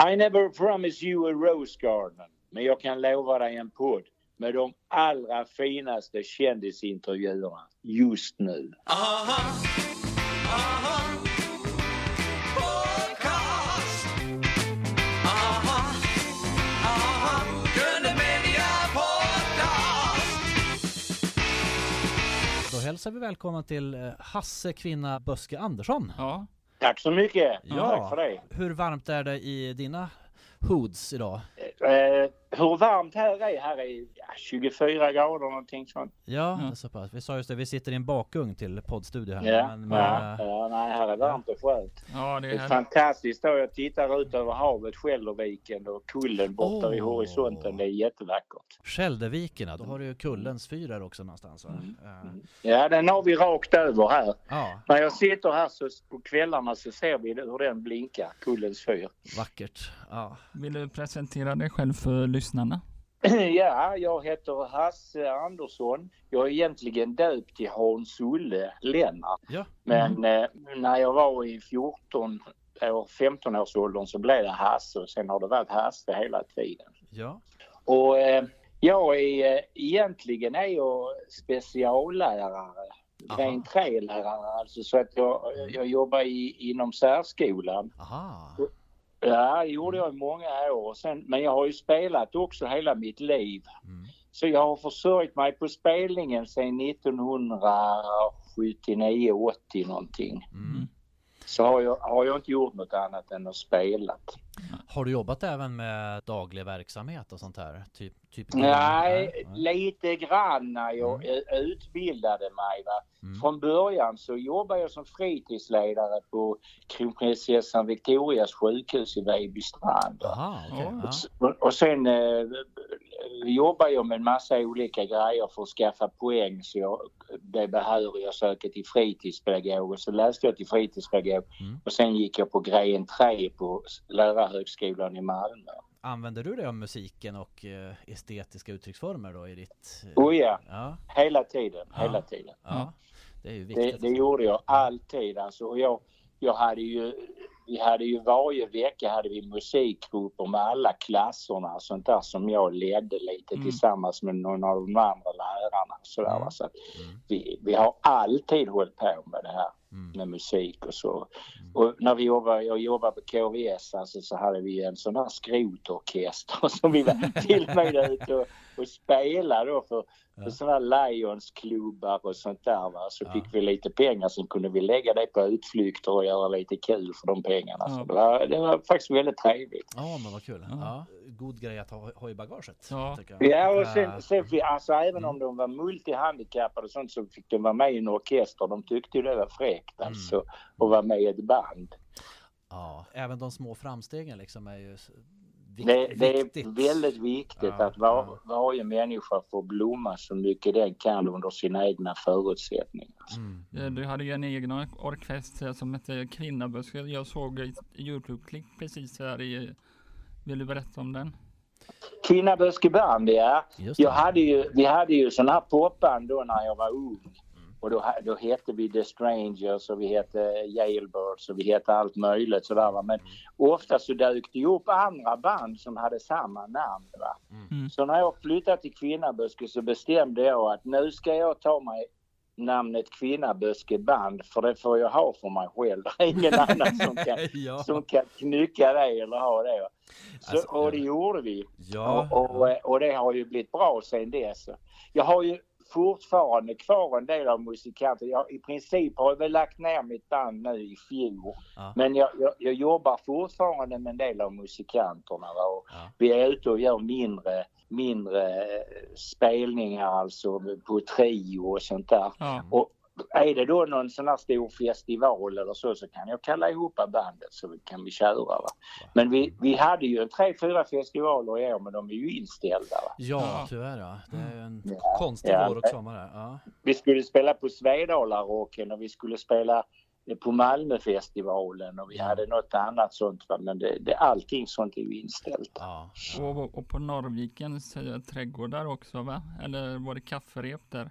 I never promise you a rose garden. Men jag kan lova dig en podd med de allra finaste kändisintervjuerna just nu. Aha, aha, hälsar vi välkomna till eh, Hasse Kvinna Böske Andersson. Ja, Tack så mycket. Ja. Tack för det. Hur varmt är det i dina hoods idag? Eh, hur varmt här är? Här är ja, 24 grader någonting sånt. Ja, är så pass. Vi sa just det, vi sitter i en bakugn till poddstudio här. Ja, Men, ja, eh, ja, nej, här är varmt och skönt. ja det Det är är fantastiskt då. Jag tittar ut över havet, Skälderviken och kullen borta vid Åh. horisonten. Det är jättevackert. Skälderviken, då har du ju Kullens fyr där också någonstans va? Mm. Eh, Ja, den har vi rakt över här. Ja, När jag sitter här så på kvällarna så ser vi hur den blinkar, Kullens fyr. vackert. Ja. Vill du presentera dig själv för lyssnarna? Ja, jag heter Hasse Andersson. Jag är egentligen döpt till Hans-Olle Lennart. ja. Men eh, när jag var i 14 år, 15 års åldern så blev det Hasse och sen har det varit Hasse hela tiden. Ja. Och eh, jag är eh, egentligen är jag speciallärare. Ren trälärare alltså så att jag, jag jobbar i, inom särskolan. Aha. Ja, det gjorde jag i många år. Sen, men jag har ju spelat också hela mitt liv. Mm. Så jag har försörjt mig på spelningen sedan 1979, 80 någonting. Mm. Så har jag, har jag inte gjort något annat än att spela. Har du jobbat även med daglig verksamhet och sånt här? Typ, typ Nej, Nej. lite grann när jag eh, utbildade mig. Va? Mm. Från början så jobbade jag som fritidsledare på kronprinsessan Victorias sjukhus i Vejbystrand. Ja. Ja. Och- Och sen eh, jobbar jag med en massa olika grejer för att skaffa poäng så jag blev behörig att söka till fritidspedagog och så läste jag till fritidspedagog Mm. och sen gick jag på gren 3 på Lärarhögskolan i Malmö. Använder du dig av musiken och eh, estetiska uttrycksformer då i ditt... eh, Oh ja, Ja, hela tiden, Ja. hela tiden. ja. Det är ju Det, viktigt. det gjorde jag alltid alltså. Och jag, jag hade ju, vi hade ju varje vecka hade vi musikgrupper med alla klasserna och sånt där som jag ledde lite Mm. tillsammans med någon av de andra lärarna. och Sådär, Mm. Så att Mm. vi, vi har alltid hållit på med det här Mm. med musik och så. Och när vi jobbade, jag jobbade på KVS alltså, så hade vi en sån här skrotorkester som vi var till och med ute och, och spelade då för, Ja. sådana här Lions-klubbar och sånt där. Va? Så Ja. fick vi lite pengar sen kunde vi lägga det på utflykter och göra lite kul för de pengarna. Ja. Så det, var, det var faktiskt väldigt trevligt. Ja, men vad kul. Ja. Ja. God grej att ha, ha i bagaget. Ja. Ja, och sen, sen vi, alltså även Mm. om de var multihandikappade och sånt så fick de vara med i en orkester. De tyckte ju det var fräckt Mm. alltså att vara med i ett band. Ja, även de små framstegen liksom är ju Det, det är väldigt viktigt Ja, att var, ja. varje människa får blomma så mycket den kan under sina egna förutsättningar. Mm. Du hade ju en egen or- orkester som hette Kvinnaböske. Jag såg ett Youtube-klipp precis här i... Vill du berätta om den? Kinnaböske band, ja. Jag hade ju, vi hade ju sån här popband då när jag var ung. Och då, då hette vi The Strangers och vi hette Jailbirds och vi hette allt möjligt sådär va. Men ofta så dök det upp andra band som hade samma namn va. Mm. Så när jag flyttade till Kvinnaböske så bestämde jag att nu ska jag ta mig namnet Kvinnaböske band för det får jag ha för mig själv. Det är ingen annan som kan, ja. som kan knycka det eller ha det. Så, Alltså, och det gjorde vi. Ja. Och, och, och det har ju blivit bra sen dess. Jag har ju fortfarande kvar en del av musikanter. Jag, I princip har jag väl lagt ner mitt band nu i fjol. Ja. Men jag, jag, jag jobbar fortfarande med en del av musikanterna. Och Ja. Vi är ute och gör mindre, mindre eh, spelningar alltså på trio och sånt där. Ja. Och är det då någon sån här stor festival eller så så kan jag kalla ihop bandet så kan vi köra. Va? Men vi, vi hade ju en tre, fyra festivaler i år men de är ju inställda. Va? ja, tyvärr ja. Det är en Ja, konstig ja. vår och sommar. Ja. Vi skulle spela på Svedalarocken och vi skulle spela på Malmöfestivalen och vi hade något annat sånt. Va? Men det, det, allting sånt är ju inställt. Ja. Och, och på Norrvikens trädgårdar också va? Eller var det kafferep där?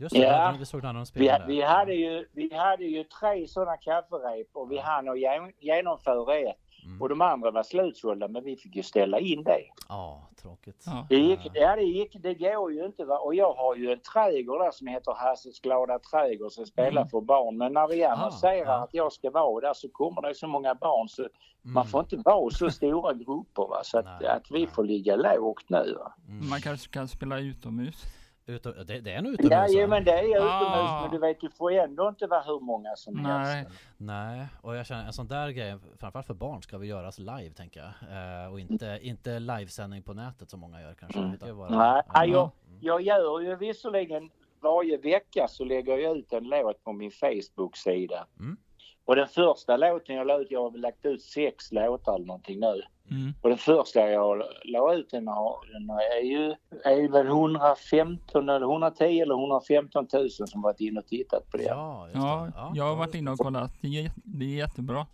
Just det, Ja. vi såg när de Vi, spelade. vi, hade ju, vi hade ju tre sådana kafferep och vi hann gen- genomföra ett. Mm. Och de andra var slutsålda men vi fick ju ställa in det. Ja, tråkigt. Ja. Det gick, ja det gick, det går ju inte va. Och jag har ju en trädgård där som heter Hasses glada trädgård som spelar Mm. för barn. Men när vi Ah, annonserar ja. att jag ska vara där så kommer det så många barn så man får inte vara så stora grupper va. Så att, Mm. Nej, att vi nej. får ligga lågt nu va. Man kanske kan spela utomhus. Utom, det, det är en utomhus Ja, men det är utomhus Ah. men du vet du får ändå inte vara hur många som Nej. helst. Nej, och jag känner en sån där grej, framförallt för barn, ska vi göras live tänker jag. Eh, och inte, inte livesändning på nätet som många gör kanske. Mm. bara- Nej, Ja. jag, jag gör ju visserligen varje vecka så lägger jag ut en låt på min Facebook-sida. Mm. Och den första låten jag la ut, jag har väl lagt ut sex låtar eller någonting nu. Mm. Och den första jag la ut den, har, den är ju är väl 115 eller 110 eller 115 000 som varit inne och tittat på det. Ja, Ja, jag har varit inne och kollat. Det är, det är jättebra.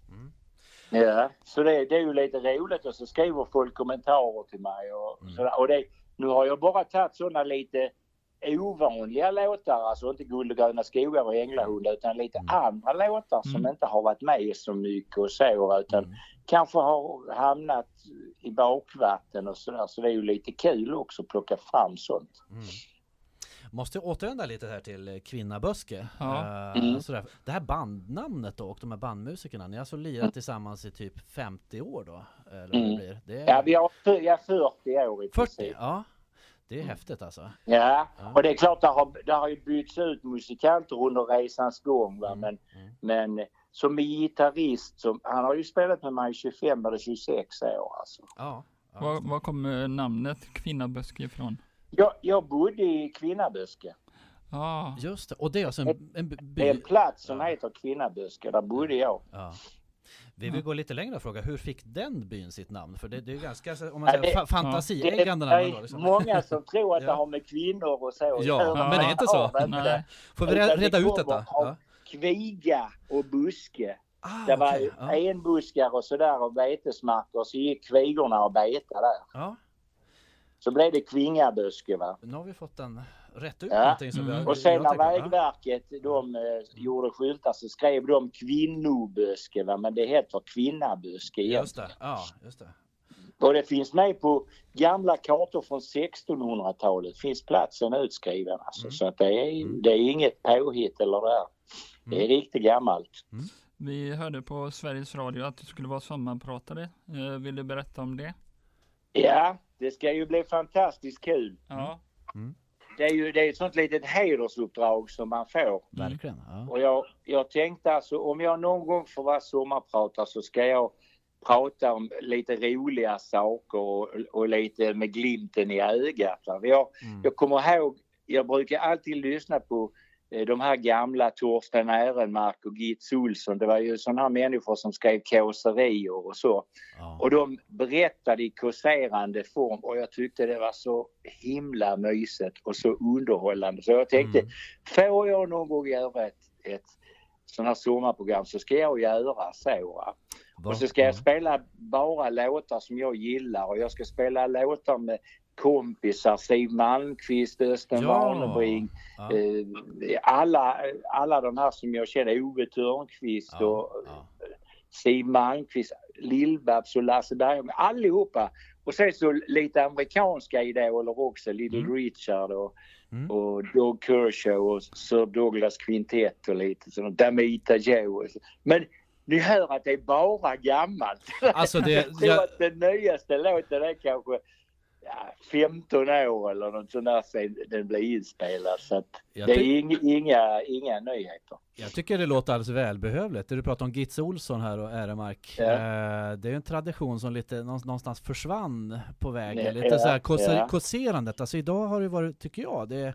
Ja, så det, det är ju lite roligt och så skriver folk kommentarer till mig och Mm. sådär. Och det, nu har jag bara tagit sådana lite ovanliga låtar, alltså inte Guld och gröna skogar och Änglahund utan lite Mm. andra låtar som Mm. inte har varit med så mycket och så utan Mm. Kanske har hamnat i bakvatten och sådär. Så det är ju lite kul också att plocka fram sånt. Mm. Måste återvända lite här till Kvinnaböske. Ja. Eh, Mm. Det här bandnamnet då och de här bandmusikerna, ni har alltså lirat tillsammans i typ 50 år då? Eller det Mm. blir? Det är Ja, vi har ja, 40 år i 40? princip. Ja. Det är häftigt alltså. Ja, Ja. och det är klart det har, det har ju bytts ut musikanter under resans gång va? Mm, Men, mm. men som gitarrist, som, han har ju spelat med mig i 25 eller 26 år alltså. Ja. ja. Var, var kommer namnet Kvinnaböske ifrån? Jag, jag bodde i Kvinnaböske. Ja, Just det, och det är alltså en, en by. Det är en plats som Ja. heter Kvinnaböske, där bodde jag. Ja. Vi vill gå lite längre och fråga, hur fick den byn sitt namn? För det, det är ju ganska, om man Ja, säger, det- Det fantasieggande är namn då liksom. många som tror att Ja. det har med kvinnor och så Ja, men det är inte så. det. Får vi det reda ut detta? Kviga och buske. Ah, Det var okej, ja. enbuskar och sådär och betesmarker så gick kvigorna och betade där. ja, Så blev det Kvingaböske va. nu har vi fått den rätt ut Ja. någonting som Mm. jag, Och sen när ja. Vägverket de eh, gjorde skyltar så skrev de kvinnoböske va, men det heter kvinnaböske igen. Just det, ja just det. Och det finns med på gamla kartor från 1600-talet. Finns platsen utskriven alltså. Mm. Så att det är, Mm. det är inget påhitt eller det där. Det är Mm. riktigt gammalt. vi hörde på Sveriges Radio att du skulle vara sommarpratare. Eh, vill du berätta om det? Ja, det ska ju bli fantastiskt kul. Ja. Det är ju det är ett sånt litet hedersuppdrag som man får. Verkligen. Ja. Och jag, jag tänkte alltså om jag någon gång får vara sommarpratare så ska jag prata om lite roliga saker och, och lite med glimten i ögat. Jag, Mm. jag kommer ihåg, jag brukar alltid lyssna på de här gamla Torsten Ehrenmark och Gitz Olsson. Det var ju sådana här människor som skrev kåserier och så. Ja. Och de berättade i kåserande form och jag tyckte det var så himla mysigt och så underhållande. Så jag tänkte, Mm. får jag någon gång göra ett, ett sånt här sommarprogram så ska jag göra så. Va? Och så ska jag Ja. spela bara låtar som jag gillar och jag ska spela låtar med kompisar, Siw Malmkvist, Östen Ja. Warnerbring, Ja. eh, alla, alla de här som jag känner, Ove Törnqvist Ja, och ja. Siw Malmkvist, Lill-Babs och Lasse Berghagen, allihopa. Och sen så lite amerikanska idoler också, Little Mm. Richard och, Mm. och Doug Kershaw och Sir Douglas Quintet och lite sånt, Damita Joe. Men ni hör att det är bara gammalt. Alltså det, jag tror jag, att den nyaste låten är kanske ja, 15 år eller något sånt där sen den blev inspelad. Så att jag, det är ty- inga, inga, nyheter. jag tycker det låter alldeles välbehövligt. Du pratar om Gitz Olsson här och Äremark. Ja. Eh, det är en tradition som lite nå- någonstans försvann på vägen. Ja, Lite så här kåser, ja. kåserandet. Alltså idag har det varit, tycker jag, det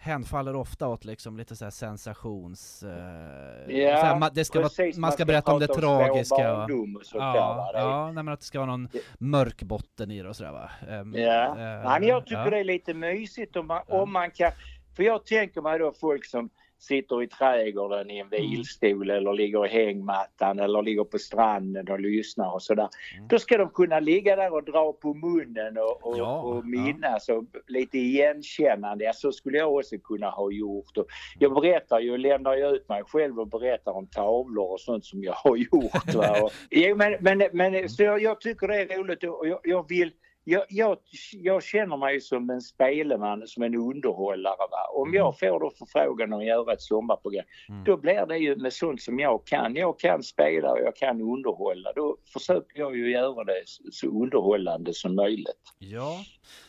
hänfaller ofta åt liksom lite så sensations... Eh, Ja, så här, ma- det ska precis. vara, man ska berätta om det tragiska. Och, och där, va? ja, Det är- ja, nej, men att det ska vara någon Det- mörk botten i det och sådär va? Ehm, Ja. eh, Nej, men jag tycker ja. det är lite mysigt om man, Ja. om man kan. För jag tänker mig då folk som sitter i trädgården i en vilstol eller ligger i hängmattan eller ligger på stranden och lyssnar och sådär. Då ska de kunna ligga där och dra på munnen och, och, Ja, och ja. minnas och lite igenkännande. Ja, så skulle jag också kunna ha gjort. Och jag berättar ju, lämnar ju ut mig själv och berättar om tavlor och sånt som jag har gjort. Va? Och, jo, men, men, men så jag, jag tycker det är roligt och jag, jag vill jag, jag, jag känner mig som en speleman, som en underhållare. Va? Om jag får då förfrågan att göra ett sommarprogram, Mm. då blir det ju med sånt som jag kan. Jag kan spela och jag kan underhålla. Då försöker jag ju göra det så- så underhållande som möjligt. Ja.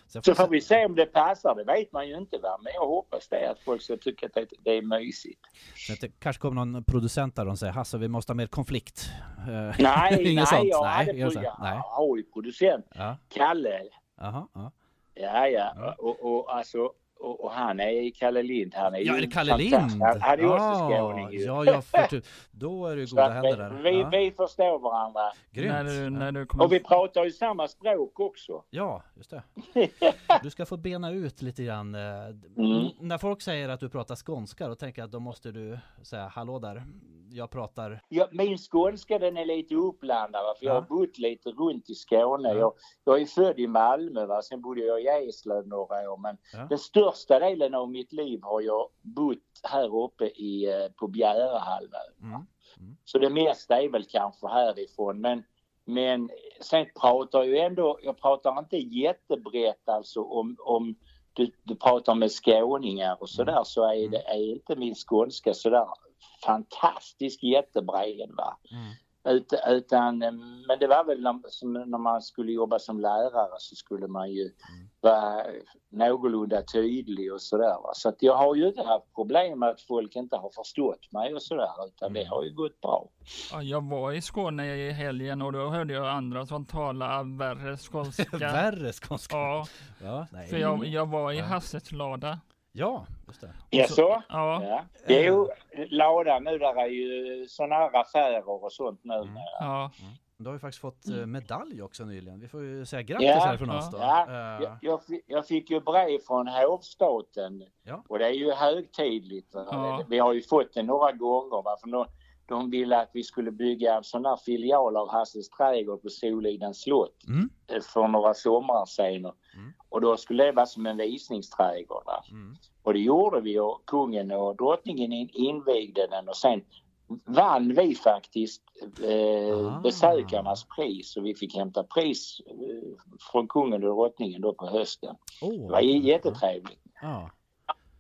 Sen Så får vi se om det passar, det vet man ju inte va. Men jag hoppas det att folk ska tycka att det, är mysigt. Så att det kanske kommer någon producent där och säger Hasse vi måste ha mer konflikt. Eh, Nej, nej, sånt? jag, Nej, hade, så? jag Nej. har ju producent Ja, Kalle. jaha, ja. Ja, ja. Ja. Och, och, alltså, och, och han är Kalle Lind. Han är Ja, ju är Kalle fantastisk. Lind? Han, han är ju också Ja, skåning ju. Ja, jag förtu- Då är det ju goda att händer vi, där. vi, Ja, vi förstår varandra. När du, Grymt. när du kommer... Och vi pratar ju samma språk också. Ja, just det. Du ska få bena ut lite grann. eh, Mm. När folk säger att du pratar skånska, då tänker jag att då måste du säga hallå där. Jag pratar... Ja, min skånska den är lite uppblandad för jag Ja. har bott lite runt i Skåne. Ja. Jag, jag är född i Malmö, va? sen bodde jag i Eslöv några år. Men Ja. den största delen av mitt liv har jag bott här uppe i, eh, på Bjärehalvön. Mm. Så det mesta är väl kanske härifrån. Men, men sen pratar jag ju ändå, jag pratar inte jättebrett alltså om, om du, du pratar med skåningar och sådär så är, det, är inte min skånska sådär fantastiskt jättebred va. Mm. Ut, utan, eh, men det var väl när, som, när man skulle jobba som lärare så skulle man ju vara någorlunda tydlig och sådär. Va? Så att jag har ju inte haft problem med att folk inte har förstått mig och sådär utan det har ju gått bra. Ja, jag var i Skåne i helgen och då hörde jag andra som talade värre skånska. Värre skånska. Ja, Ja, nej. för jag, jag var i Ja. Hasses lada. Ja just det. Jaså? Ja, Ja. Jo, ladan nu där är ju sådana här affärer och sånt nu. Mm. ja. Du har ju faktiskt fått eh, medalj också nyligen. Vi får ju säga grattis Ja, här från ja. oss då. Ja, Eh, jag, jag, fi- jag fick ju brev från hovstaten Ja. och det är ju högtidligt. Ja. Vi har ju fått det några gånger. Va? För de, ville att vi skulle bygga en sån här filial av Hasses trädgård på Solidens slott Mm. eh, för några somrar sedan. Mm. Och då skulle det vara som en visningsträdgård. Mm. Och det gjorde vi och kungen och drottningen in, invigde den och sen vann vi faktiskt eh, Ah. besökarnas pris och vi fick hämta pris eh, från kungen och drottningen då på hösten. Åh, Det var jättetrevligt. Ja.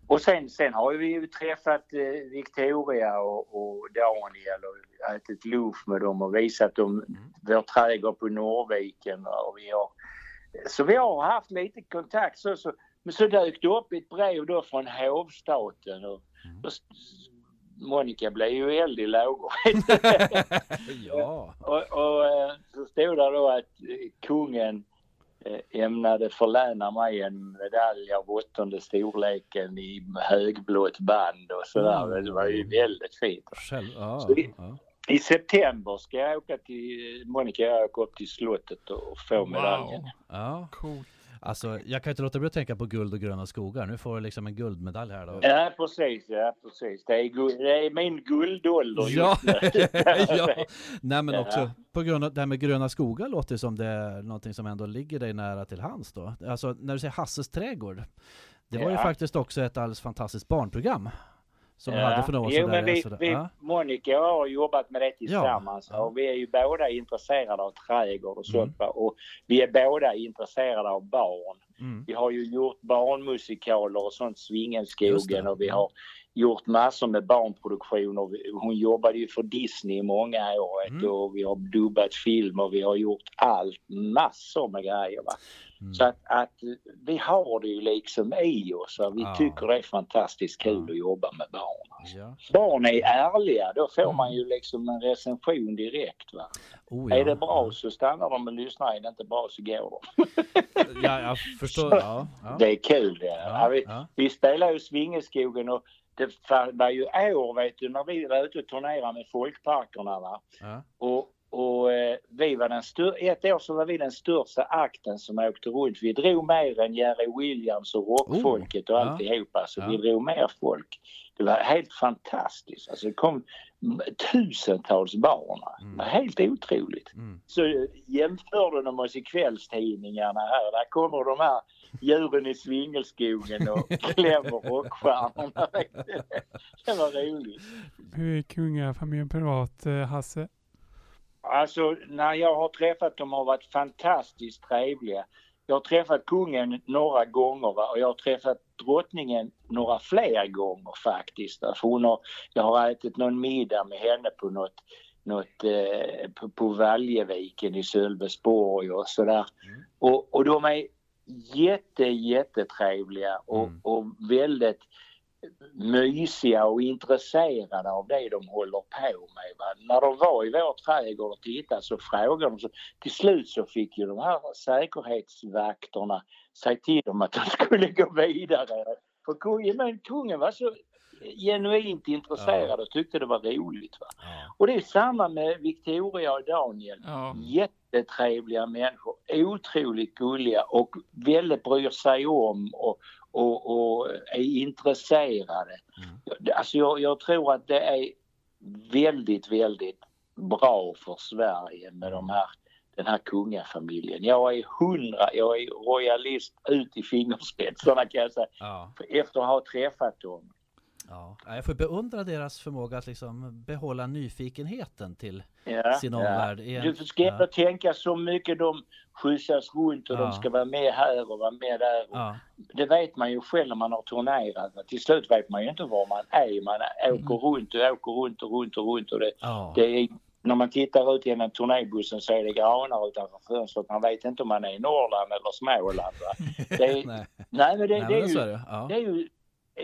Och sen, sen har vi ju träffat eh, Victoria och, och Daniel och ätit lunch med dem och visat dem vår trädgård på Norrviken. Och vi har, så vi har haft lite kontakt. Så, så, men så dök det upp ett brev då från hovstaten och Mm. s- Monica blev ju eld i lågor. ja. och, och eh, så stod det då att eh, kungen ämnade förläna mig en medalj av åttonde storleken i högblått band och sådär. Mm. Det var ju väldigt fint. Själv, ja, vi- ja. I september ska jag åka till, Monica och jag åka upp till slottet och få medaljen. Wow, ja. coolt. Alltså, jag kan inte låta bli att tänka på guld och gröna skogar. Nu får du liksom en guldmedalj här då. Ja precis, ja precis. Det är, gu- det är min guldålder Ja, ja. Nej men Ja. också på grund av det här med gröna skogar låter som det är någonting som ändå ligger dig nära till hands då. Alltså när du säger Hasses trädgård. Det var ju Ja. faktiskt också ett alldeles fantastiskt barnprogram. Som Ja. hade för några år Jo, sedan. men där, vi, sådär. vi, Ja. Monica och jag har jobbat med det tillsammans Ja, och vi är ju båda intresserade av trädgård och sånt Mm. och vi är båda intresserade av barn. Mm. Vi har ju gjort barnmusikaler och sånt, det. och vi har gjort massor med barnproduktioner. Hon jobbade ju för Disney i många år Mm. och vi har dubbat film och vi har gjort allt, massor med grejer. Va? Mm. Så att, att vi har det ju liksom i oss. Vi Ja. tycker det är fantastiskt kul Ja. att jobba med barn. Ja. Barn är ärliga, då får Mm. man ju liksom en recension direkt. Va? Oh. Är det bra så stannar de och lyssnar, är det inte bra så går de. Ja, jag förstår. Ja. Det är kul det. Vi, vi spelar ju Svingeskogen och det var ju år vet du när vi var ute och turnerade med folkparkerna va. Ja. Och, och eh, vi var den stör- ett år så var vi den största akten som åkte runt. Vi drog mer än Jerry Williams och rockfolket och Oh, ja. alltihopa. Så Ja. vi drog mer folk. Det var helt fantastiskt. Alltså det kom tusentals barn. Det var helt otroligt. Mm. Så jämförde de oss i kvällstidningarna här. Där kommer de här djuren i svingelskogen och klämmer rockstjärnorna. Det var roligt. Hur är kungafamiljen privat, eh, Hasse? Alltså när jag har träffat dem har varit fantastiskt trevliga. Jag har träffat kungen några gånger va? och jag har träffat drottningen några fler gånger faktiskt. Alltså hon har, jag har ätit någon middag med henne på något, något eh, på, på Valjeviken i Sölvesborg och sådär. Och, och de är jätte, jättetrevliga och, Mm. och väldigt mysiga och intresserade av det de håller på med. Va? När de var i vår trädgård och tittade så frågade de. Så, till slut så fick ju de här säkerhetsvakterna säga till dem att de skulle gå vidare. För kungen, men kungen var så genuint intresserad och tyckte det var roligt. Va? Och det är samma med Victoria och Daniel. Ja. Jättetrevliga människor, otroligt gulliga och väldigt bryr sig om och, och, och är intresserade. Mm. Alltså jag, jag tror att det är väldigt, väldigt bra för Sverige med de här, den här kungafamiljen. Jag är hundra, jag är royalist ut i fingerspetsarna kan jag säga, Ja. efter att ha träffat dem. Ja. Ja, Jag får beundra deras förmåga att liksom behålla nyfikenheten till Ja, sin omvärld. Ja. Du ska ja. tänka så mycket de skjutsas runt och Ja. de ska vara med här och vara med där. Ja. Det vet man ju själv när man har turnerat. Till slut vet man ju inte var man är. Man åker runt och åker runt och runt och runt. Och det, det är, när man tittar ut genom turnébussen så är det granar utanför fönstret. Man vet inte om man är i Norrland eller Småland. Det är, Nej, nej men det, Nej, det, är men så är ju, det. Ja. det är ju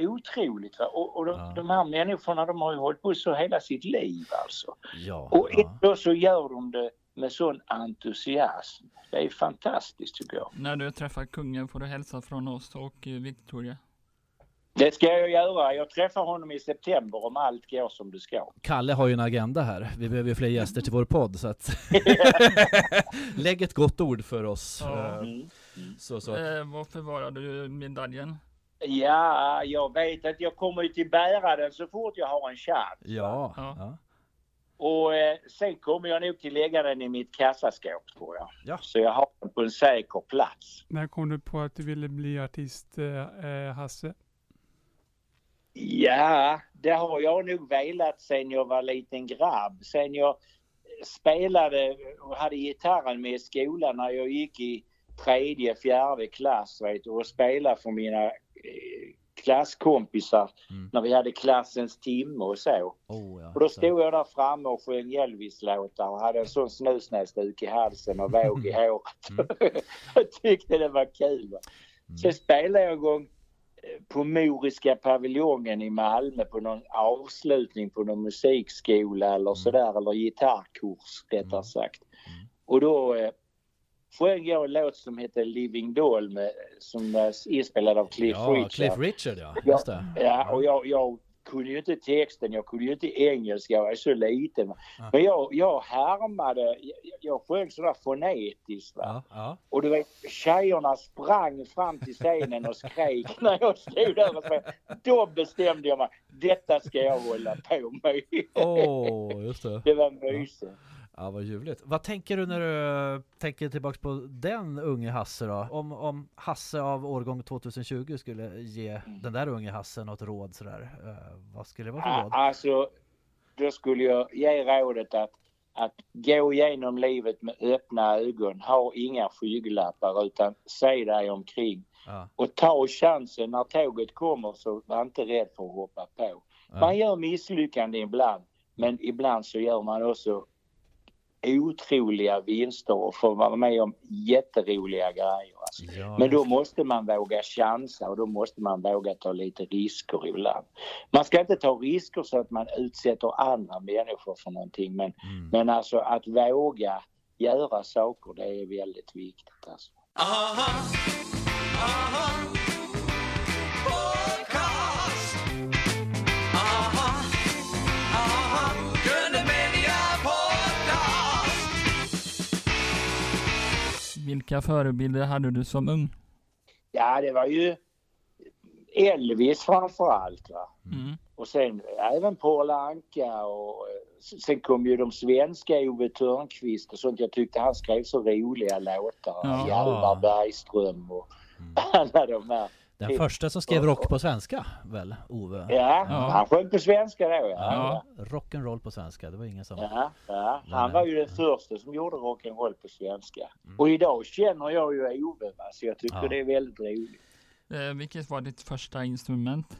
otroligt. Va? Och, och de, Ja. de här människorna de har ju hållit på så hela sitt liv alltså. Ja. Och ja. ändå så gör de det med sån entusiasm. Det är fantastiskt tycker jag. När du träffar kungen får du hälsa från oss och eh, Victoria. Det ska jag göra. Jag träffar honom i september om allt går som det ska. Kalle har ju en agenda här. Vi behöver ju fler gäster till vår podd så att lägg ett gott ord för oss. Ja. Eh, Mm. Så, så. Eh, varför var du medaljen? Ja, jag vet att jag kommer ju till bära den så fort jag har en chans. Ja. Ja. Och eh, sen kommer jag nog till lägga den i mitt kassaskåp tror jag. Ja. Så jag har den på en säker plats. När kom du på att du ville bli artist, eh, eh, Hasse? Ja, det har jag nog velat sen jag var liten grabb. Sen jag spelade och hade gitarren med i skolan när jag gick i tredje, fjärde klass vet och spelade för mina klasskompisar Mm. när vi hade klassens timme och så. Oh, ja. Och då Så. stod jag där framme och sjöng Elvis-låtar och hade en sån snusnäsduk i halsen och våg i håret. jag tyckte det var kul. Va? Sen spelade jag en gång eh, på Moriska paviljongen i Malmö på någon avslutning på någon musikskola eller sådär eller gitarrkurs rättare sagt. Och då eh, sjöng jag en låt som heter Living Doll med, som var inspelad av Cliff Ja, Richard. Cliff Richard ja. Ja, Just det. Ja, och jag, jag kunde ju inte texten, jag kunde ju inte engelska, jag är så liten. Men jag, jag härmade, jag, jag sjöng sådär fonetiskt. Va? Ja, ja. Och du vet, tjejerna sprang fram till scenen och skrek när jag stod där och spelade. Då bestämde jag mig, detta ska jag hålla på med. Åh, just det. Det var mysigt. Ja, vad ljuvligt. Vad tänker du när du tänker tillbaks på den unge Hasse då? Om, om Hasse av årgång 2020 skulle ge den där unge Hasse något råd sådär. Eh, vad skulle det vara för Ja, råd? Alltså, då skulle jag ge rådet att, att gå igenom livet med öppna ögon. Ha inga skygglappar utan se dig omkring. Ja, Och ta chansen när tåget kommer så var inte rädd för att hoppa på. Man gör misslyckanden ibland men ibland så gör man också otroliga vinster och får vara med om jätteroliga grejer. Alltså. ja, Men då måste man våga chansa och då måste man våga ta lite risker ibland. Man ska inte ta risker så att man utsätter andra människor för någonting men, Mm. men alltså att våga göra saker det är väldigt viktigt. Alltså. Aha, aha. Vilka förebilder hade du som ung? Ja det var ju Elvis framför allt. Va? Mm. Och sen även Paul Anka och sen kom ju de svenska Ove Törnqvist och sånt. Jag tyckte han skrev så roliga låtar. Ja. Hjalmar Bergström och alla de här. Den första som skrev rock på svenska väl, Ove? Ja, Ja. han sjöng på svenska då ja. Ja, rock'n'roll på svenska, det var ingen som... Ja, ja. Han var ju den första som gjorde rock'n'roll på svenska. Mm. Och idag känner jag ju Ove va, så jag tycker Ja. det är väldigt roligt. Eh, vilket var ditt första instrument?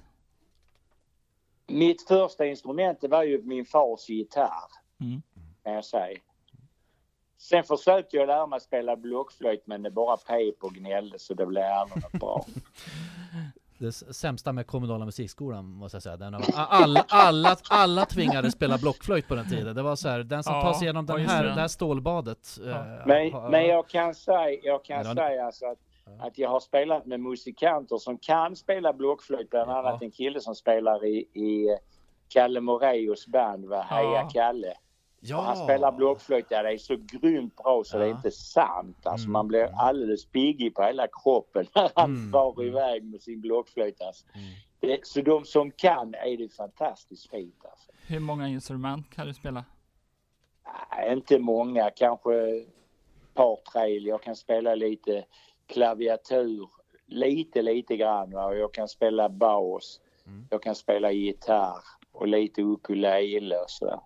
Mitt första instrument det var ju min fars gitarr. Mm. Kan jag säga. Sen försökte jag lära mig spela blockflöjt men det bara pep och gnällde så det blev aldrig något bra. Det sämsta med kommunala musikskolan måste jag säga. Den har, alla, alla, alla tvingades spela blockflöjt på den tiden. Det var så här, den som Ja, tar sig igenom ja, den här, det. det här stålbadet. Ja. eh, Men, har- men jag kan säga, jag kan säga alltså att, att jag har spelat med musikanter som kan spela blockflöjt. Bland Ja. annat en kille som spelar i, i Kalle Moraeus band, va? Heja Ja. Kalle. Ja. Han spelar blockflöjt, ja, det är så grymt bra så det är Ja. inte sant. Alltså Mm. man blir alldeles piggig på hela kroppen när han Mm. far iväg med sin blockflöjt. Alltså. Mm. Det, så de som kan är det fantastiskt fint alltså. Hur många instrument kan du spela? Nej, inte många, kanske ett par, tre. Jag kan spela lite klaviatur, lite, lite grann. Va? Och jag kan spela bas, Mm. jag kan spela gitarr och lite ukulele och sådär.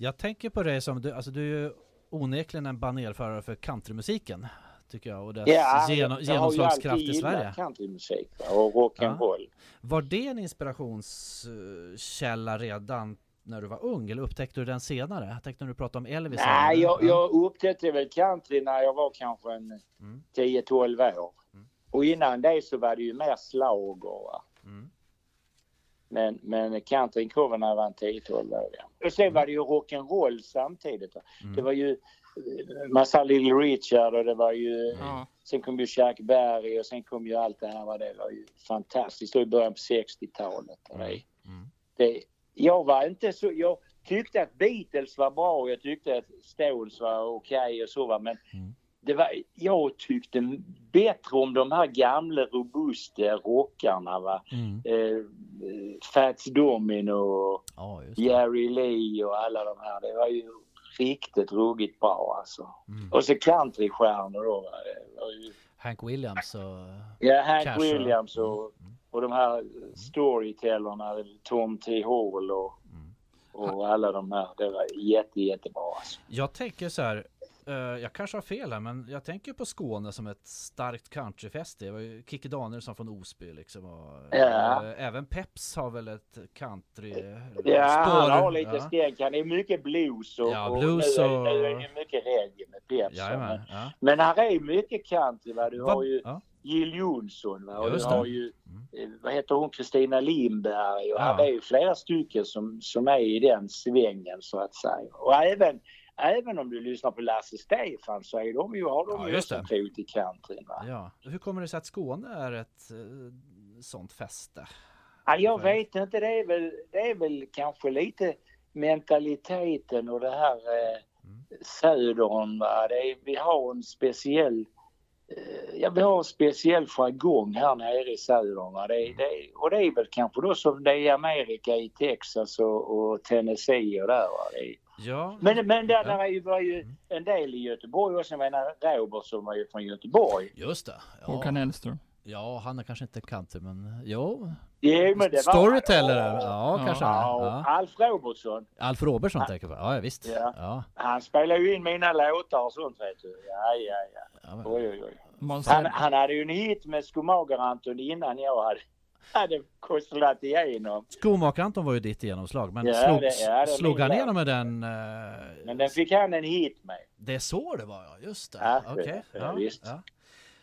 Jag tänker på dig som, du, alltså du är ju onekligen en banerförare för countrymusiken. Tycker jag, och dess Ja, genom, genomslagskraft i Sverige. countrymusik och rock'n'roll. Var det en inspirationskälla redan när du var ung eller upptäckte du den senare? Jag tänkte när du pratade om Elvis. Nej, jag, Ja. jag upptäckte väl country när jag var kanske en Mm. 10-12 år. Mm. Och innan det så var det ju mer schlager. va. Mm. Men, men när jag var en 10-12 år. Ja. Och sen var det ju rock'n'roll samtidigt. Mm. Det var ju massa Little Richard och det var ju... Ja. Sen kom ju Chuck Berry och sen kom ju allt det här. va. Det var ju fantastiskt. Och i början på 60-talet. och Det, Mm. det, jag var inte så... Jag tyckte att Beatles var bra och jag tyckte att Stones var okej och så va. Men Mm. Det var, jag tyckte bättre om de här gamla robusta rockarna va. Mm. Eh, Fats Domino och Ja. Jerry Lee och alla de här. Det var ju riktigt ruggigt bra alltså. Mm. Och så countrystjärnor då. va. Ju, Hank Williams och... ja, Hank Cash och- Williams och, Mm. och de här storytellerna, Tom T. Hall och, Mm. och alla de här. Det var jätte, jättebra alltså. Jag tänker så här, eh, jag kanske har fel här, men jag tänker på Skåne som ett starkt countryfäste. Det var ju Kikki Danielsson från Osby liksom. Och, Ja. eh, även Peps har väl ett country eh, Ja, han har lite ja. stänk. Han är mycket blues och, Ja, och blues nu, är, och- nu är det mycket reggae med Peps. Jajamän, Men, ja. men här är mycket country. Va? Du har Vad- ju ja. Jill Johnson va? och du Just det. har ju, eh, vad heter hon, Kristina Lindberg och Ja. här är ju flera stycken som, som är i den svängen så att säga. Och även, även om du lyssnar på Lasse Stefan så är de ju, har de Ja, ju också en fot i countryn. Va? ja. Hur kommer det sig att Skåne är ett eh, sånt fäste? Ja, jag För- vet inte, det är väl, det är väl kanske lite mentaliteten och det här eh, Mm. södern. Va? Det är, vi har en speciell eh, Ja, vi har en speciell jargong här nere i södern. Det, är- det, och det är väl kanske då som det är i Amerika, i Texas och, och Tennessee och där. Va? Det Ja, men men där, där är ju, var ju en del i Göteborg också. Jag menar Robert som var ju från Göteborg. just det. Håkan Ja. Hellström. ja, han är kanske inte country, men jo. Jo, men det var Storyteller, Ja, ja, kanske han Ja, och Ja. Alf Robertson. Alf Robertsson tänker jag på. Ja, visst. Ja. Ja. Han spelar ju in mina låtar och sånt vet du. Ja, ja, ja. Ja, men- Oj, oj, oj. Han, han hade ju en hit med Skomager-Anton innan jag hade, hade kostlat igenom. Skomakare-Anton var ju ditt genomslag, men Ja, slog, det- ja, det slog han igenom med den? eh, Men den fick han en hit med. Det är så det var ja, just det. Ja, Okej. ja, Ja, visst. ja.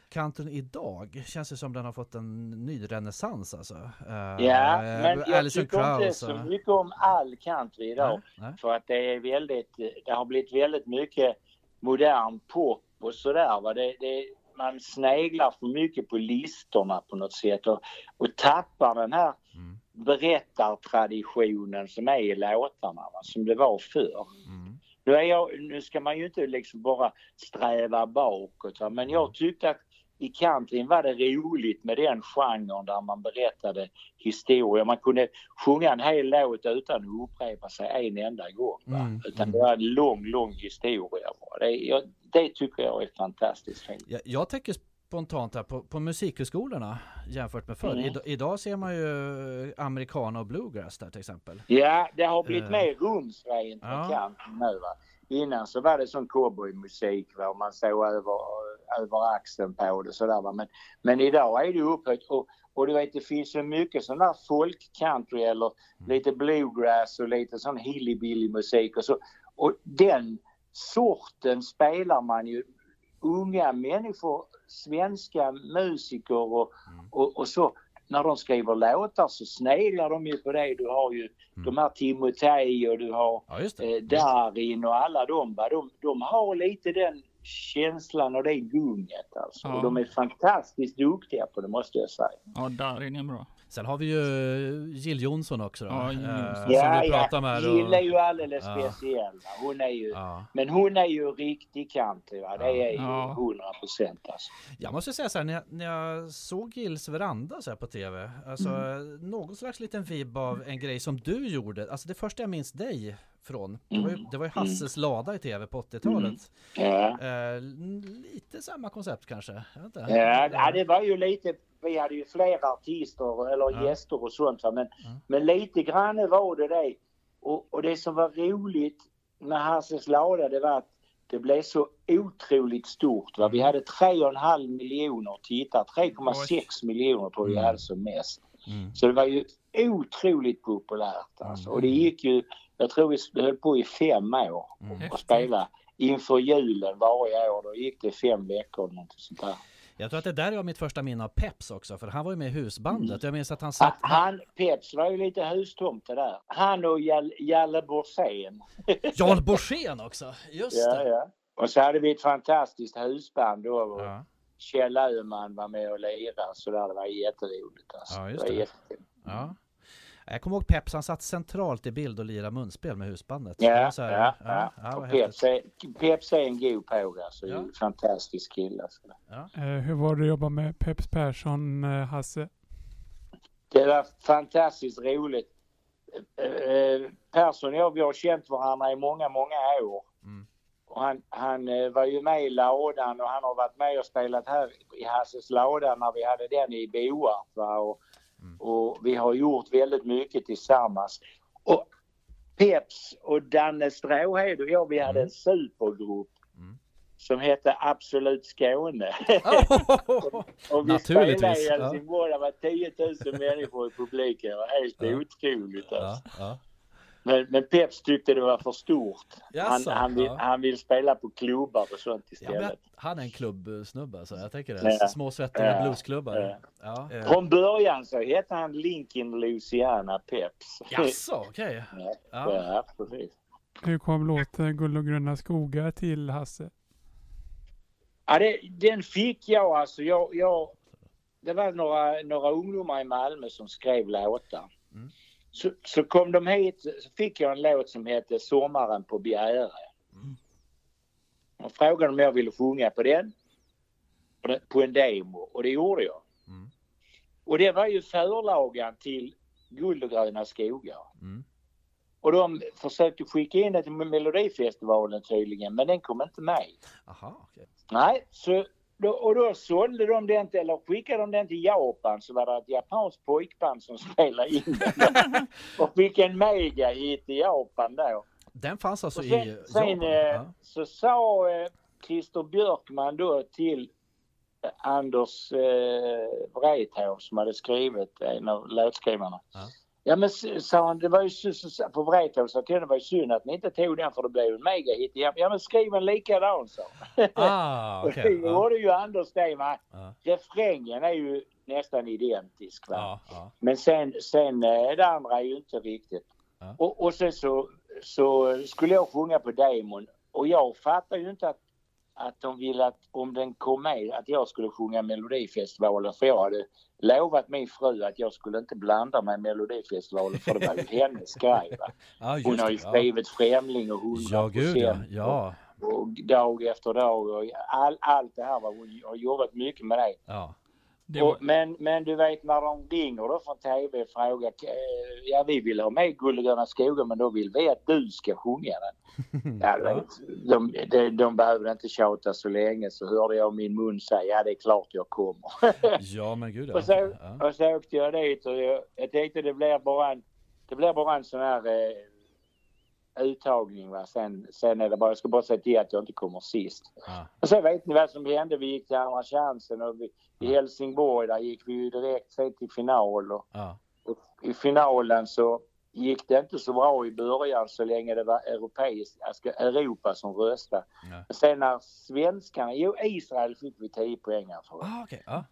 Countern idag känns det som den har fått en ny renässans alltså. Eh, Ja, men jag Alison tycker inte Krauss så och- mycket om all country idag. Nej, nej. För att det är väldigt, det har blivit väldigt mycket modern pop och sådär. Va? Det, det, man sneglar för mycket på listorna på något sätt och, och tappar den här Mm. berättartraditionen som är i låtarna, va? som det var förr. Mm. Nu, är jag, nu ska man ju inte liksom bara sträva bakåt, va? men jag tyckte att i countryn var det roligt med den genren där man berättade historier. Man kunde sjunga en hel låt utan att upprepa sig en enda gång. Mm, Utan mm. det var en lång, lång historia. Det, jag, det tycker jag är fantastiskt fint. Jag, jag tänker spontant här på, på musikhögskolorna jämfört med förr. Mm. Ida, idag ser man ju americana och bluegrass där till exempel. Ja, det har blivit Eh. mer rumsrent Ja. country nu. Va? Innan så var det sån cowboymusik va? och man såg över, över axeln på det sådär va. Men, men idag är det upphöjt och, och du vet det finns ju mycket sån där folk-country eller lite bluegrass och lite sån hillbilly-musik och så. Och den sorten spelar man ju unga människor, svenska musiker och, och, och så. När de skriver låtar så sneglar de ju på det. Du har ju de här Timotej och du har Ja eh, Darin och alla de, va? de, de har lite den känslan och det gunget alltså. Ja. Och de är fantastiskt duktiga på det måste jag säga. Ja, Darin är bra. Sen har vi ju eh, Jill Johnson också då. Ja, Jill eh, Johnson. som ja, vi pratar ja. med. Jill är ju alldeles Ja. speciell. Hon är ju, Ja. men hon är ju riktig country va? Det är ju Ja. 100 procent alltså. Jag måste säga så här, när jag, när jag såg Gills veranda så här på tv, alltså Mm. någon slags liten vibb av en grej som du gjorde. Alltså det första jag minns dig från, det var ju, Mm. det var ju Hasses lada i tv på 80-talet. Ja. Eh, lite samma koncept kanske? Inte. Ja, ja, det var ju lite, vi hade ju flera artister eller Ja. gäster och sånt va? Men, Ja. men lite grann var det det. Och, och det som var roligt med Hasses lada det var att det blev så otroligt stort. Va? Vi hade 3,5 miljoner tittare, 3,6 miljoner tror jag vi Mm. hade som mest. Mm. Så det var ju otroligt populärt alltså. Och det gick ju, jag tror vi höll på i fem år Mm. och spela inför julen varje år. Då gick det fem veckor eller något sånt där. Jag tror att det där är mitt första minne av Peps också, för han var ju med i husbandet. Jag minns att han satt... Han, Peps var ju lite hustomte där. Han och Jal- Jalle Borssén. Jan Borssén också! Just Ja, det! ja. Och så hade vi ett fantastiskt husband då. Och Ja, Kjell Öhman var med och lirade så där. Det var jätteroligt alltså. Ja, just var det. jättekul. ja. Jag kommer ihåg Peps, han satt centralt i bild och lirade munspel med husbandet. Det Ja, så här- ja, ja, ja. ja, Och Peps, är, Peps är en god påg alltså. Ja. Fantastisk kille. Alltså. Eh, hur var det att jobba med Peps Persson, eh, Hasse? Det var fantastiskt roligt. Eh, eh, Persson och jag, vi har känt varandra i många, många år. Mm. Och han, han eh, var ju med i lådan och han har varit med och spelat här i Hasses låda när vi hade den i Boarp. Mm. och vi har gjort väldigt mycket tillsammans. Och Peps och Danne Stråhed och jag, vi hade en supergrupp Mm. som hette Absolut Skåne. och vi Naturligtvis, spelade i ja. Helsingborg, det var 10 000 människor i publiken. Det var helt Ja. otroligt Ja, alltså. ja. Men, men Peps tyckte det var för stort. Han, Jaså, han, vill, ja. han vill spela på klubbar och sånt Ja, istället. han är en klubbsnubbe alltså, jag tänker det. Ja. Små svettiga Ja. bluesklubbar. Ja. Ja. Från början så hette han Lincoln Louisiana Peps. Jaså, okej. Ja, Ja. ja, precis. Hur kom låten Guld och gröna skogar till Hasse? Ja, det, den fick jag alltså. Jag, jag, det var några, några ungdomar i Malmö som skrev låtar. Mm. Så, så kom de hit så fick jag en låt som hette Sommaren på Bjäre. Mm. Och frågade om jag ville sjunga på den. På en demo och det gjorde jag. Mm. Och det var ju förlagan till Guld och gröna skogar. Mm. Och de försökte skicka in det till Melodifestivalen tydligen men den kom inte med. Aha, okej. Nej, så då, och då sålde de den till, eller skickade de den till Japan så var det ett japanskt pojkband som spelade in den. och fick en mega hit i Japan då. Den fanns alltså Och i sen, sen Japan? eh, Ja. så sa eh, Christer Björkman då till eh, Anders eh, Wrethov som hade skrivit, en av låtskrivarna. Ja. Ja men sa han, det var ju på Wrethov sa till det var ju synd att ni inte tog den för det blev en megahit. Ja, men skriv en likadan sa. Ah, Och okej. det gjorde ju Anders det va. Ja. Refrängen är ju nästan identisk va. Ja, ja. Men sen, sen eh, det andra är ju inte riktigt. Och, och sen så, så skulle jag sjunga på demon och jag fattar ju inte att, att de ville att om den kom med att jag skulle sjunga Melodifestivalen för jag hade lovat min fru att jag skulle inte blanda mig i Melodifestivalen för det var ju hennes grej ja Hon har ju det, ja. skrivit Främling och 100 Ja, gud ja. ja. och dag efter dag och all, allt det här. Va? Hon har jobbat mycket med det. Ja. Var, Och, men, men du vet när de ringer då från TV och frågar eh, ja vi vill ha med Guld och gröna skogar men då vill vi att du ska sjunga den. Ja, vet, de, de, de behöver inte tjata så länge så hörde jag min mun säga ja det är klart jag kommer. Ja men gud ja. och, så, ja. och så åkte jag dit och jag, jag tänkte det blir bara en, det blir bara en sån här eh, uttagning va. Sen, sen är det bara, jag ska bara säga till att jag inte kommer sist. Ja. Och så vet ni vad som hände. Vi gick till andra chansen och vi, i Helsingborg där gick vi ju direkt sen till final. Och, Ja. och I finalen så gick det inte så bra i början så länge det var europeisk, alltså Europa som röstade. Ja. Sen när svenskarna, jo Israel fick vi 10 poäng för. Ah, okej. Ja.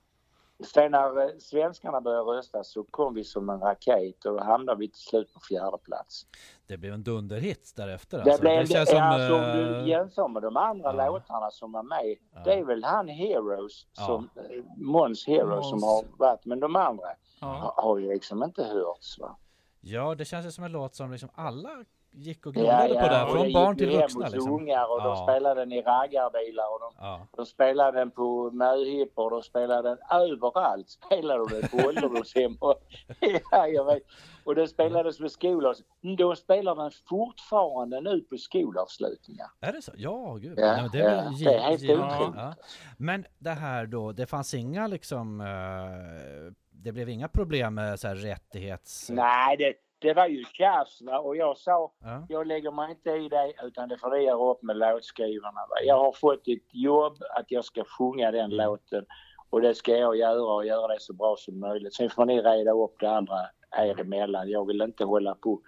Sen när eh, svenskarna började rösta så kom vi som en raket och då hamnade vi till slut på fjärde plats. Det blev en dunderhit därefter Det alltså. blev, det känns som... alltså, om du eh, jämför med de andra ja. låtarna som var med. Ja. Det är väl han Heroes, Ja. som, eh, Måns Heroes som Måns. har varit. Men de andra ja. har, har ju liksom inte hörts. Va? Ja, det känns ju som en låt som liksom alla gick och Ja, gnolade på och Från det barn till vuxna hos liksom. ungar och de Ja. spelade den i raggarbilar och de, Ja. de spelade den på möhippor, de spelade den överallt. Spelade de den på ålderdomshem och, ja, jag vet. Och den spelades på skolor. De spelar den fortfarande nu på skolavslutningar. Är det så? Ja, gud. Ja, Nej, det är ja, det är helt otroligt. Ja. Men det här då, det fanns inga liksom... eh, det blev inga problem med så här rättighets... Nej, det, det var ju tjafs va? och jag sa Ja. jag lägger mig inte i det utan det får ni göra upp med låtskrivarna. Va? Jag har fått ett jobb att jag ska sjunga den låten och det ska jag göra och göra det så bra som möjligt. Sen får ni reda upp det andra er emellan. Jag vill inte hålla på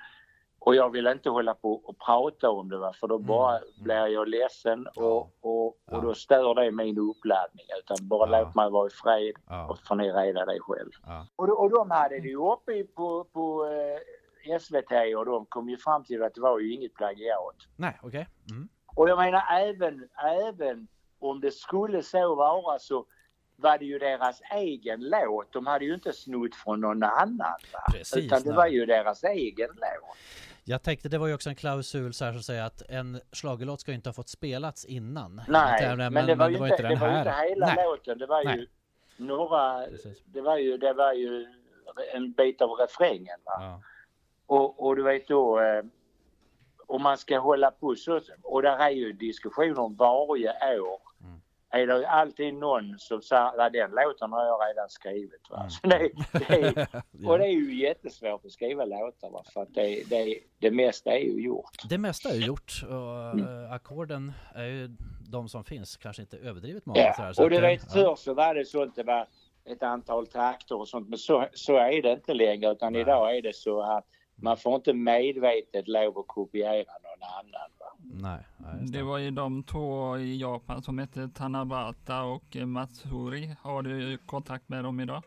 och jag vill inte hålla på och prata om det va? för då bara blir jag ledsen och, och, och Ja. då stör det min uppladdning. Utan bara Ja. låt mig vara i fred Ja. och får ni reda det själv. Ja. Och, och de hade det ju uppe i- på, på eh, SVT och de kom ju fram till att det var ju inget plagiat. Nej, okej. Mm. Och jag menar även, även om det skulle så vara så var det ju deras egen låt. De hade ju inte snott från någon annan. Precis, Utan det nej. var ju deras egen låt. Jag tänkte det var ju också en klausul så här som säger att en schlagerlåt ska inte ha fått spelats innan. Nej, Inte- men, det var ju inte, den det var ju här. inte hela Nej. låten. Det var ju Nej. några... Precis. Det var ju, det var ju en bit av refrängen. Va? Ja. Och, och du vet då, eh, om man ska hålla på så, och där är ju diskussioner varje år. Mm. Är det alltid någon som säger att den låten har jag redan skrivit. Va? Mm. Det, det Ja. och det är ju jättesvårt att skriva låtar va? för att det, det, det mesta är ju gjort. Det mesta är ju gjort och Mm. eh, ackorden är ju de som finns, kanske inte överdrivet många. så här, Ja, så och du eh, vet förr så var det så att det var ett antal takter och sånt men så, så är det inte längre utan Nej. idag är det så att man får inte medvetet lov att kopiera någon annan. Va? Nej, nej Det var ju de två i Japan som hette Tanabata och Matsuri. Har du kontakt med dem idag?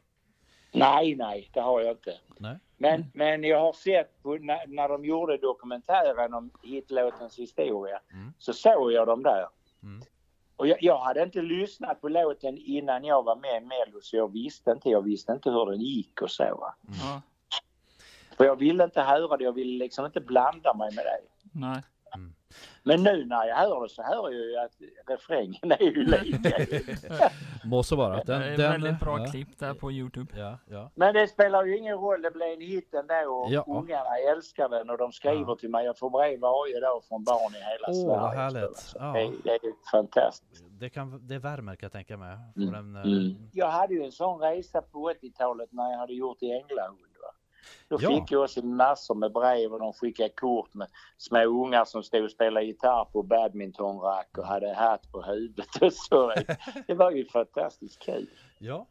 Nej, nej, det har jag inte. Nej. Men, men jag har sett på, när, när de gjorde dokumentären om hitlåtens historia Mm. så såg jag dem där. Mm. Och jag, jag hade inte lyssnat på låten innan jag var med i Mello så jag visste inte. Jag visste inte hur den gick och så. Va? Ja, För jag ville inte höra det. Jag ville liksom inte blanda mig med det. nej. Men nu när jag hör det så hör jag ju att refrängen är ju lika. Må så vara. Det Den, är den, väldigt bra ja, klipp där på Youtube. Ja, ja. Men det spelar ju ingen roll. Det blev en hit ändå och Ja. ungarna älskar den och de skriver Ja. till mig. Jag får brev varje dag från barn i hela Åh, Sverige. vad härligt. Ja. Det, det är fantastiskt. Det, kan, det värmer kan jag tänka mig. Mm. eh, Mm. Jag hade ju en sån resa på 80-talet när jag hade gjort i Änglahund. Då Ja. fick jag också massor med brev och de skickade kort med små ungar som stod och spelade gitarr på badmintonrack och hade hatt på huvudet och så. Det var ju fantastiskt kul. Ja,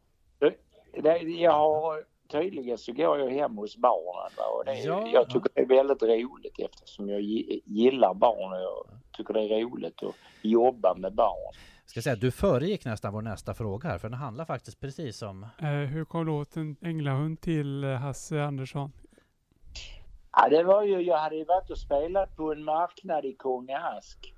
jag har, tydligen så går jag hem hos barnen och det, Ja, jag tycker det är väldigt roligt eftersom jag gi- gillar barn och jag tycker det är roligt att jobba med barn. Ska säga du föregick nästan vår nästa fråga här för den handlar faktiskt precis om Eh, hur kom låten Änglahund till eh, Hasse Andersson? Ja, det var ju, jag hade ju varit och spelat på en marknad i Kongask.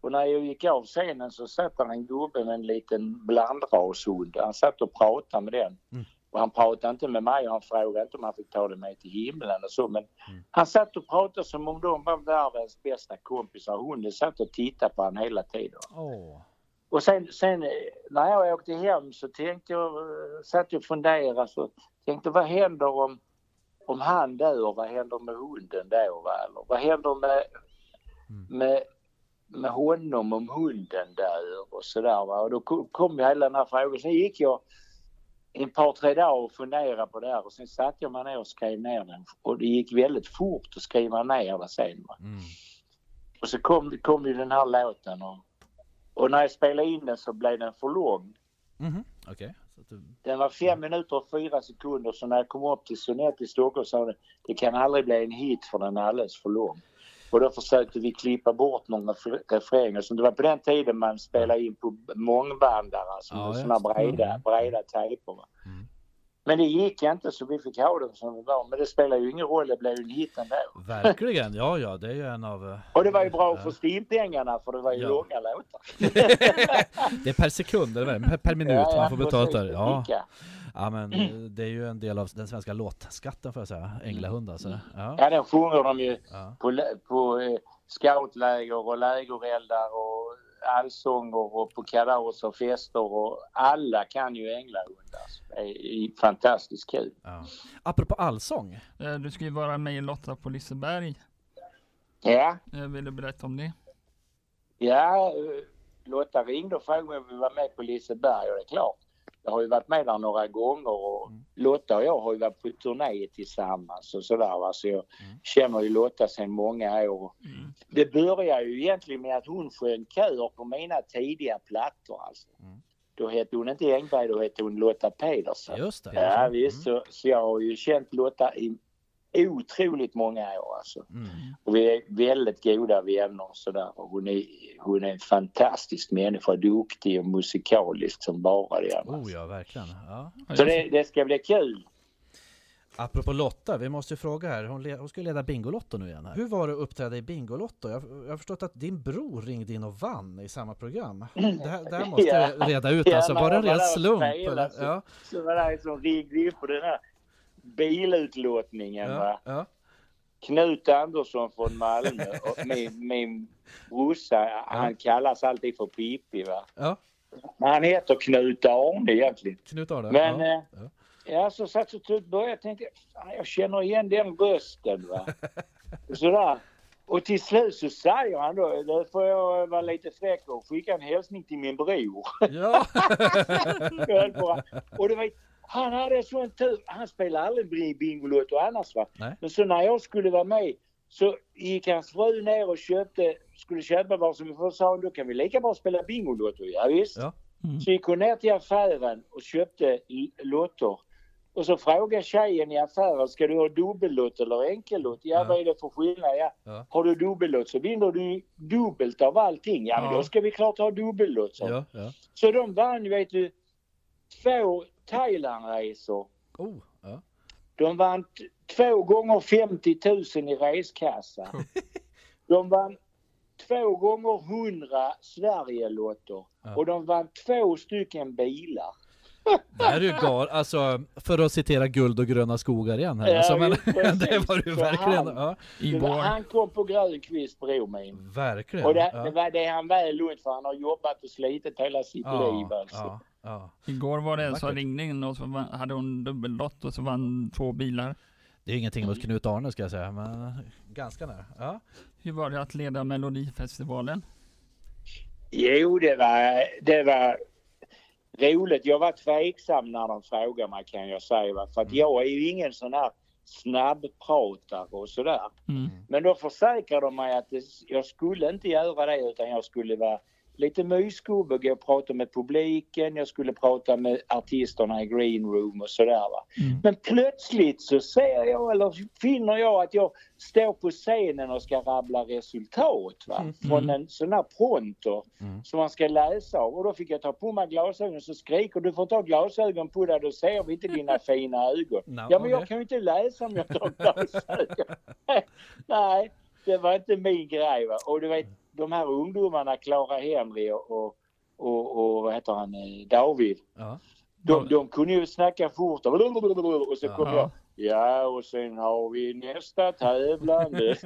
Och när jag gick av scenen så satt där en gubbe med en liten blandrashund. Han satt och pratade med den. Mm. Och han pratade inte med mig och han frågade inte om han fick ta det med till himlen och så. Men han satt och pratade som om de var världens bästa kompisar. Hunden satt och tittade på honom hela tiden. Åh. Och sen, sen eh, när jag åkte hem så tänkte jag, eh, satt jag och funderade så tänkte vad händer om, om han dör? Vad händer med hunden då? Va? Eller vad händer med, med, med honom om hunden dör och sådär va? Och då kom, kom ju hela den här frågan. Sen gick jag en par tre dagar och funderade på det här och sen satte jag mig ner och skrev ner den. Och det gick väldigt fort att skriva ner det sen. Va? Mm. Och så kom, kom ju den här låten och, och när jag spelade in den så blev den för lång. Okej. Så att du... Den var fem minuter och fyra sekunder så när jag kom upp till Sonett i Stockholm sa det det kan aldrig bli en hit för den är alldeles för lång. Och då försökte vi klippa bort några refr- refränger. Så det var på den tiden man spelade in på mångbandare, alltså Ja, sådana breda, Mm. breda tejper. Mm. Men det gick inte så vi fick ha den som det var. Men det spelar ju ingen roll, det blev ju en hit ändå. Verkligen, ja ja det är ju en av... eh, Och det var ju bra Ja. för stimpengarna för det var ju Ja. långa låtar. Det är per sekund eller per, minut man får betalt där. Ja. ja men eh, det är ju en del av den svenska låtskatten får jag säga. Änglahund alltså. Ja. Ja, den sjunger de ju Ja. på, på eh, scoutläger och lägereldar och allsånger och på kalas och fester och alla kan ju Änglahund. Alltså. Det är fantastiskt kul. Ja. Apropå allsång. Eh, Du ska ju vara med i Lotta på Liseberg. Ja, Eh, Vill du berätta om det? ja eh, Lotta ringde och frågade om vi var med på Liseberg och det är klart. Jag har ju varit med där några gånger och Lotta och jag har ju varit på turné tillsammans och sådär. Va? Så jag känner ju Lotta sedan många år. Det börjar ju egentligen med att hon sjöng kör på mina tidiga plattor alltså. Mm. Då hette hon inte Engberg, då hette hon Lotta Pedersen. Just det. Ja visst, så, så jag har ju känt Lotta i otroligt många år alltså. Mm. Och vi är väldigt goda vänner och sådär. Och hon är, hon är en fantastisk människa, duktig och musikalisk som bara det. Oh alltså. ja, verkligen. Ja. Så jag- det, det ska bli kul. Apropå Lotta, vi måste ju fråga här. Hon, hon ska leda Bingolotto nu igen. Här. Hur var det att uppträda i Bingolotto? Jag, jag har förstått att din bror ringde in och vann i samma program. Det här, det här måste Ja. vi reda ut alltså. Var det en jag ren slump? spelade Eller? så- Ja, Så var det som ringde in på den här bilutlottningen va. ja, ja. Knut Andersson från Malmö och min, min brorsa, han kallas alltid för Pippi va. ja. Men han heter Knut Arne egentligen. Knut Arne. Men ja. eh, ja. ja, så satt så tog började jag tänkte, fan, jag känner igen den rösten va. Och sådär. Och till slut så säger han då, då får jag vara lite fräck och skicka en hälsning till min bror. ja. Jag. Och du vet, han hade sån tur. Han spelade aldrig Bingolotto annars va. Nej. Men så när jag skulle vara med så gick hans fru ner och köpte, skulle köpa vad som vi sa hon, då kan vi lika bra spela Bingolotto. Ja, visst. Ja. Mm. Så gick hon ner till affären och köpte lotter. Och så frågade tjejen i affären, ska du ha dubbellott eller enkellott? Ja, Ja. vad är det för skillnad? Ja. Ja. Har du dubbellott så vinner du dubbelt av allting. Ja, men Ja. då ska vi klart ha dubbellott. hon. ja, ja. Så de vann, vet du, två Thailandresor. Oh, ja. De vann två gånger 50 000 i reskassa. De vann två gånger 100 Sverigelotter. Ja. Och de vann två stycken bilar. Det här är ju gal, alltså för att citera guld och gröna skogar igen här. Ja, Alltså, men, det var ju verkligen, han- ja, var, han kom på grön kvist, bror min. verkligen. Och det, ja. det, var, det är han väl lugnt för han har jobbat och slitit hela sitt liv ja, alltså. Ja. Igår var det Vackert. ringde in och så vann- hade hon dubbellott och så vann två bilar. Det är ingenting mot Knut Arne ska jag säga, men ganska nära. Ja. Hur var det att leda Melodifestivalen? Jo, det var, det var roligt. Jag var tveksam när de frågade mig kan jag säga. För att jag är ju ingen sån här snabbpratare och sådär. Mm. Men då försäkrade de mig att det, jag skulle inte göra det utan jag skulle vara lite mysgubbe, gå och prata med publiken, jag skulle prata med artisterna i green room och sådär va. Mm. Men plötsligt så ser jag eller finner jag att jag står på scenen och ska rabbla resultat va. Från en sån här pronter Mm. som man ska läsa av. Och då fick jag ta på mig glasögon så skriker du får ta glasögon på dig, då ser vi inte dina fina ögon. No, ja men jag kan ju inte läsa om jag tar glasögon. Nej, det var inte min grej va. Och du vet, de här ungdomarna, Clara Henry och, och, och, och vad heter han, eh, David. Ja. De, de kunde ju snacka fort och och så kom Ja. jag. Ja och sen har vi nästa tävlande.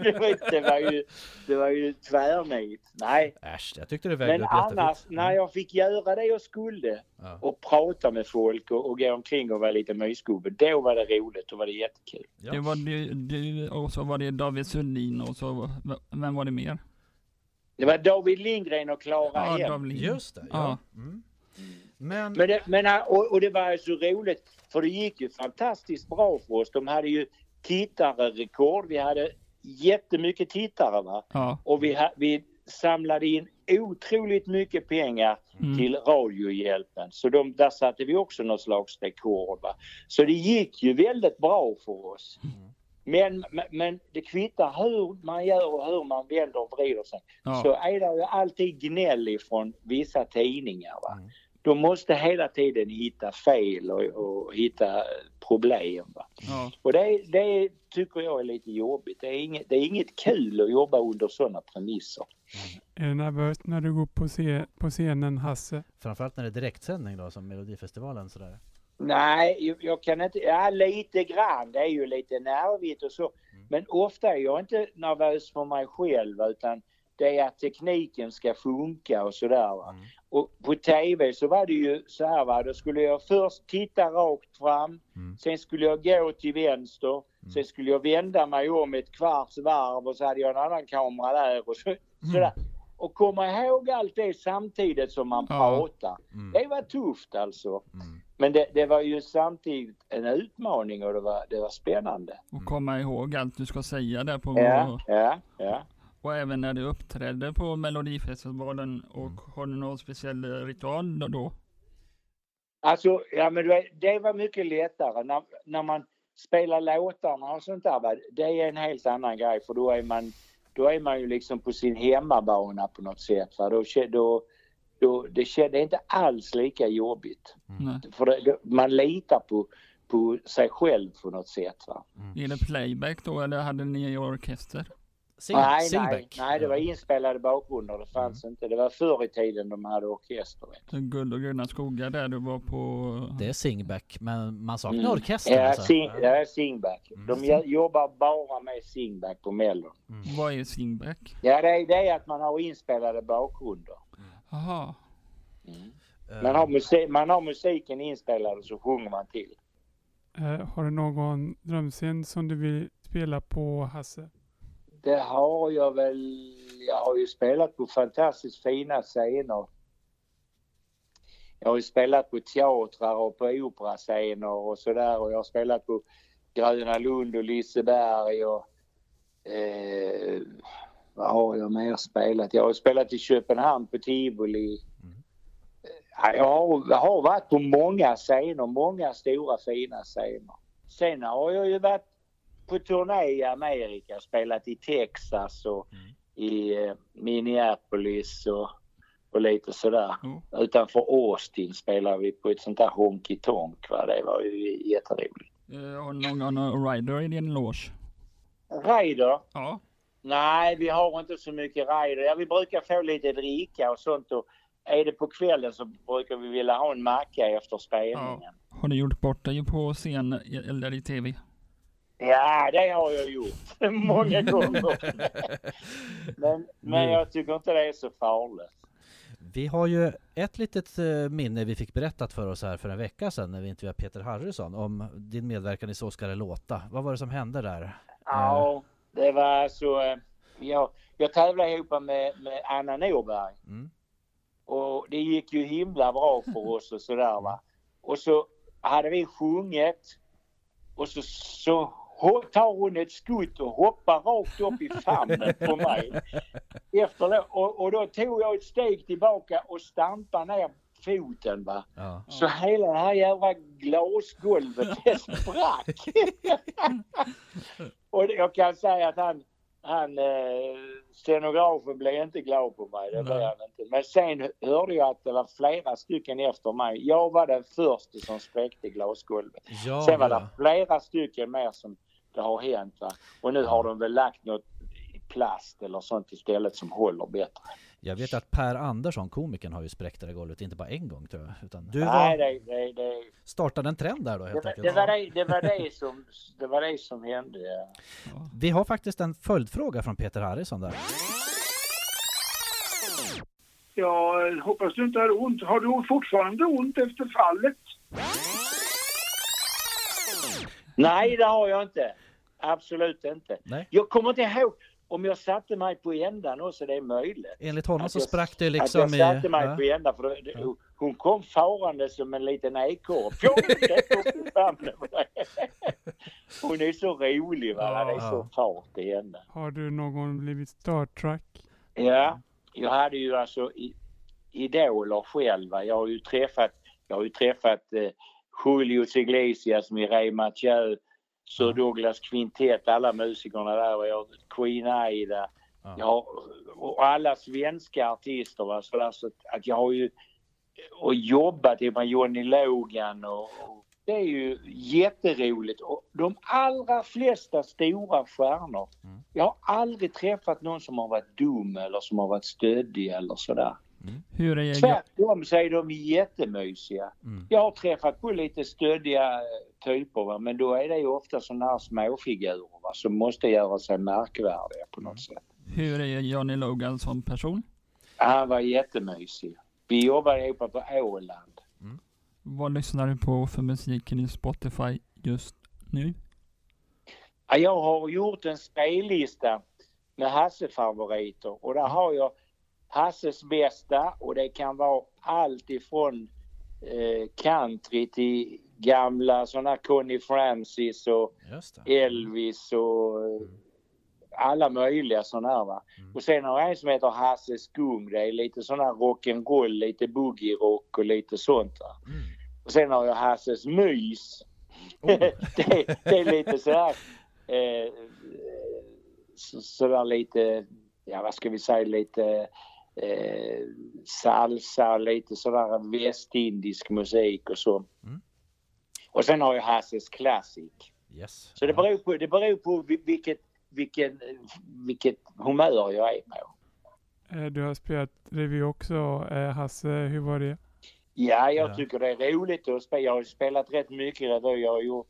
Det var ju, det var ju tvärnit. Nej, Äsch, jag tyckte det vägde men upp annars när jag fick göra det jag skulle Ja. och prata med folk och, och gå omkring och vara lite mysgubbe. Då var det roligt. Då var det jättekul. Ja. Det var du, du och så var det David Sundin och så, vem var det mer? Det var David Lindgren och Klara Ja, Hem. Just det, ja. Ja. Mm. Men, Men det, men, och, och det var ju så roligt för det gick ju fantastiskt bra för oss. De hade ju tittarrekord. Vi hade jättemycket tittare va. Ja, Och vi, vi samlade in otroligt mycket pengar Mm. till Radiohjälpen. Så de, där satte vi också någon slags rekord. Va? Så det gick ju väldigt bra för oss. Men, men, men det kvittar hur man gör och hur man vänder och vrider sig. Ja. Så är det ju alltid gnäll ifrån vissa tidningar. Va? Mm. De måste hela tiden hitta fel och, och hitta problem. Va? ja. Och det, det tycker jag är lite jobbigt. Det är, inget, det är inget kul att jobba under sådana premisser. Är du nervös när du går på, se, på scenen, Hasse? framförallt när det är direktsändning då, som Melodifestivalen sådär. Nej, jag- kan inte. Ja, lite grann. Det är ju lite nervigt och så. Men ofta är jag inte nervös för mig själv utan det är att tekniken ska funka och sådär. Mm. Och på TV så var det ju så här va. Då skulle jag först titta rakt fram. Mm. Sen skulle jag gå till vänster. Sen skulle jag vända mig om ett kvarts varv och så hade jag en annan kamera där och så, sådär. Och komma ihåg allt det samtidigt som man Ja. pratar. Mm. Det var tufft alltså. Mm. Men det, det var ju samtidigt en utmaning och det var, det var spännande. Och komma ihåg allt du ska säga där på Ja, ja, ja. Och även när du uppträdde på Melodifestivalen och Mm. har du någon speciell eh, ritual då-? Alltså, ja men det var mycket lättare när, när man spelar låtarna och sånt där. va, Det är en helt annan grej för då är man, då är man ju liksom på sin hemmabana på något sätt. Va? Då, då, då, det, kä- det är inte alls lika jobbigt. Nej. För det, det, man litar på, på sig själv på något sätt. Va? Är det playback då eller hade ni orkester? Sing, nej, nej, nej, det var inspelade bakgrunder. Det fanns inte. Det var förr i tiden de hade orkester. Guld och gröna skogar där du var på? Det är singback, men man saknar Mm. orkestern Ja, alltså. sing, ja, singback. Mm. De jo- jobbar bara med singback på Mellon. Vad är singback? Ja, det är, det är att man har inspelade bakgrunder. Jaha. Eh, Man har, musik, man har musiken inspelad och så sjunger man till. Eh, har du någon drömscen som du vill spela på, Hasse? Det har jag väl. Jag har ju spelat på fantastiskt fina scener. Jag har ju spelat på teatrar och på operascener och sådär och jag har spelat på Gröna Lund och Liseberg och eh, vad har jag mer spelat? Jag har spelat i Köpenhamn på Tivoli. Ja, Jag har, jag har varit på många scener, många stora fina scener. Sen har jag ju varit på turné i Amerika, spelat i Texas och i eh, Minneapolis och, och lite sådär. Jo. Utanför Austin spelade vi på ett sånt där honky tonk. Va? Det var ju jätteroligt. Eh, Har du någon någon rider i din loge? Raider? Ja. Nej, vi har inte så mycket raider. Ja, vi brukar få lite dricka och sånt. Och är det på kvällen så brukar vi vilja ha en macka efter spelningen. Har du gjort bort dig på scen eller i tv? Ja, det har jag gjort många gånger. men, men jag tycker inte det är så farligt. Vi har ju ett litet eh, minne vi fick berättat för oss här för en vecka sedan när vi intervjuade Peter Harrison om din medverkan i Så ska det låta. Vad var det som hände där? Ja, det var så. eh, Jag, jag tävlade ihop med, med Anna Norberg. Mm. Och det gick ju himla bra för oss och sådär va. Och så hade vi sjungit och så, så tar hon ett skutt och hoppar rakt upp i famnen på mig. Efter och, och då tog jag ett steg tillbaka och stampade ner foten va. Ja. Så hela det här jävla glasgolvet det sprack. och jag kan säga att han, han eh, scenografen blev inte glad på mig. Det blev han inte. Men sen hörde jag att det var flera stycken efter mig. Jag var den första som spräckte glasgolvet. Ja, sen var ja. det flera stycken mer som det har hänt va. Och nu har de väl lagt något plast eller sånt istället som håller bättre. Jag vet att Per Andersson, komikern, har ju spräckt det där golvet, inte bara en gång tror jag. Utan du Nej, var, det, det, det, startade en trend där då det, helt var- enkelt. det, var det, det, var det, som, det var det som hände. Ja. Vi har faktiskt en följdfråga från Peter Harrison där. Jag hoppas du inte har ont. Har du fortfarande ont efter fallet? Nej, det har jag inte. Absolut inte. Nej. Jag kommer inte ihåg om jag satte mig på ändan också, det är möjligt. Enligt honom Att så jag- sprack det att liksom jag i... satte mig ja. på ändan för det, Ja. hon kom farande som en liten ekorre. Hon är så rolig va, det är så fart i henne. Har du någon blivit Star Trek? Ja, jag hade ju alltså i, idoler själv. va. Jag har ju träffat, jag har ju träffat eh, Julio Iglesias, Mireille Mathieu, Sir Douglas Quintet, alla musikerna där och jag, Queen Aida. Ja. Jag och alla svenska artister. Va? Så alltså att jag har ju och jobbat med Johnny Logan och, och det är ju jätteroligt. Och de allra flesta stora stjärnor. Mm. Jag har aldrig träffat någon som har varit dum eller som har varit stöddig eller sådär. Hur är Tvärtom så är de jättemysiga. Mm. Jag har träffat på lite stöddiga eh, typer va? men då är det ju ofta sådana här småfigurer va? som måste göra sig märkvärdiga på något sätt. Hur är Johnny Logan som person? Han var jättemysig. Vi jobbade ihop på Åland. Vad lyssnar du på för musiken i Spotify just nu? Ja, Jag har gjort en spellista med Hasse-favoriter och där har jag Hasses bästa och det kan vara allt ifrån eh, country till gamla sådana Connie Francis och. Elvis och eh, alla möjliga sådana här va. Och sen har jag en som heter Hasse Skum. Det är lite här rock'n'roll, lite boogie-rock och lite sånt va. Mm. Och sen har jag Hasses Mys. det, det är lite sådär eh, så, sådär lite, ja vad ska vi säga, lite eh, salsa, lite sådär västindisk musik och så. Mm. Och sen har jag Hasses Classic. Yes. Så det beror på, det beror på vi- vilket, vilken, vilket humör jag är på. Eh, Du har spelat revy också. Eh, Hasse, hur var det? Ja, jag Ja. tycker det är roligt att spela. Jag har spelat rätt mycket revy. Jag har gjort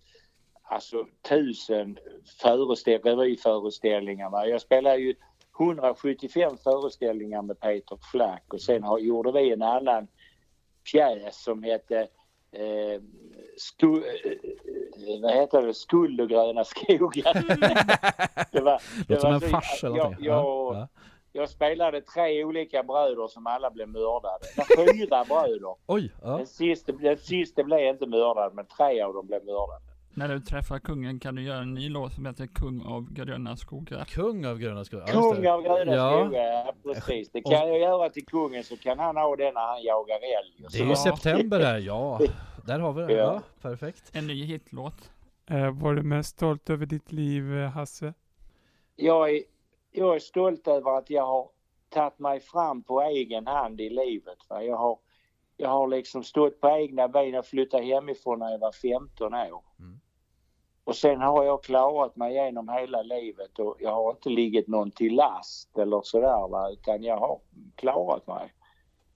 alltså tusen föreställ- revyföreställningar. va. Jag spelar ju 175 föreställningar med Peter Flack och sen har, gjorde vi en annan pjäs som hette eh, sku, eh, vad heter det? Skuld och gröna skogar. det var, Låter som en fars eller jag, jag, Ja, ja. jag spelade tre olika bröder som alla blev mördade. Fyra bröder. Oj! Ja. Den sista, den sista blev inte mördad men tre av dem blev mördade. När du träffar kungen kan du göra en ny låt som heter Kung av gröna skogar. Kung av gröna skogar. Ja, Kung av gröna Ja. skogar, ja precis. Det kan jag göra till kungen så kan han ha den när han jagar älg. och Det är ju Ja. september där, ja. Där har vi det. Ja. Ja, perfekt. En ny hitlåt. Eh, Var du mest stolt över ditt liv, eh, Hasse? Jag är, jag är stolt över att jag har tagit mig fram på egen hand i livet. Va? Jag, har, jag har liksom stått på egna ben och flyttat hemifrån när jag var 15 år. Mm. Och sen har jag klarat mig genom hela livet och jag har inte ligget någon till last eller sådär va, utan jag har klarat mig.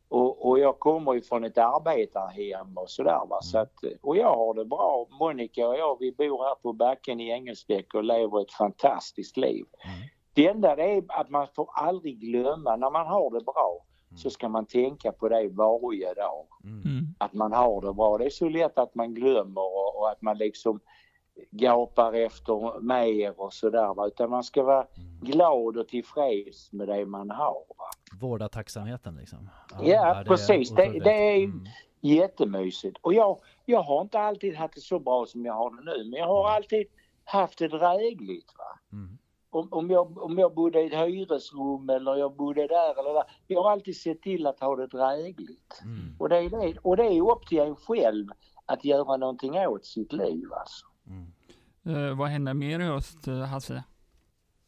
Och, och jag kommer ju från ett arbetarhem och sådär va. Så att, och jag har det bra. Monica och jag vi bor här på backen i Engelsbäck och lever ett fantastiskt liv. Det enda det är att man får aldrig glömma när man har det bra så ska man tänka på det varje dag. Mm. Att man har det bra. Det är så lätt att man glömmer och, och att man liksom gapar efter mer och sådär. Utan man ska vara glad och tillfreds med det man har. Va? Vårda tacksamheten liksom. Ja, det är precis. Det- det är- Mm. Jättemysigt. Och jag, jag har inte alltid haft det så bra som jag har det nu. Men jag har alltid haft det drägligt. Va? Mm. Om, om, jag, om jag bodde i ett hyresrum eller jag bodde där eller där. Jag har alltid sett till att ha det drägligt. Mm. Och det är, det, och det är upp till en själv att göra någonting åt sitt liv alltså. Mm. Vad händer mer i höst, eh, Hasse?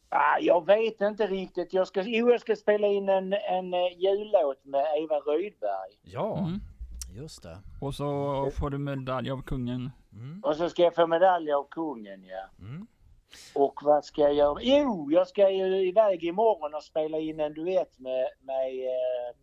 Ah, jag vet inte riktigt. Jag ska, jo, jag ska spela in en, en eh, jullåt med Eva Rydberg. Ja, Mm. just det. Och så får du medalj av kungen. Mm. Och så ska jag få medalj av kungen, ja. Mm. Och vad ska jag göra? Jo, jag ska ju iväg imorgon och spela in en duett med, med eh,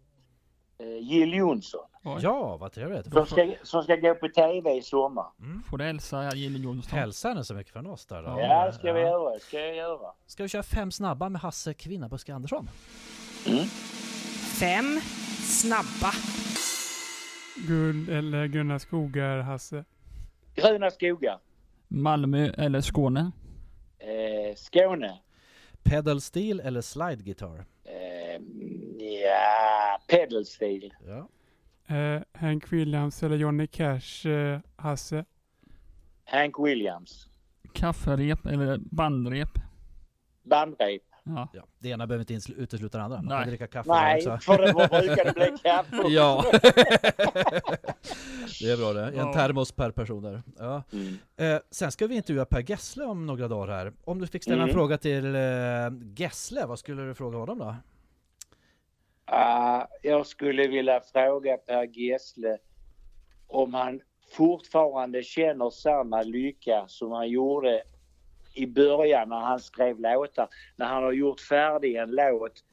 Jill Johnson. Oj. Ja, vad trevligt. Som ska, som ska gå på TV i sommar. Får du hälsa Jill Johnson? Hälsa henne så mycket från oss där då. Ja, det ska vi göra. ska jag göra. Ska vi köra fem snabba med Hasse Kvinnabuske Andersson? Fem snabba. Guld eller gröna skogar, Hasse? Gröna skogar. Malmö eller Skåne? Eh, Skåne. Pedal steel eller slide guitar? Eh, ja, pedal steel. Ja. Eh, Hank Williams eller Johnny Cash, eh, Hasse? Hank Williams. Kafferep eller bandrep? Bandrep. Ja. ja. Det ena behöver inte utesluta det andra. Man Nej. kan dricka kaffe Nej, också. för det brukar det bli kaffe. Ja. det är bra det. En Ja. termos per person där. Ja. Mm. Eh, sen ska vi intervjua Per Gessle om några dagar här. Om du fick ställa en Mm. fråga till eh, Gessle, vad skulle du fråga honom då? Ah, jag skulle vilja fråga Per Gessle om han fortfarande känner samma lycka som han gjorde i början när han skrev låtar. När han har gjort färdig en låt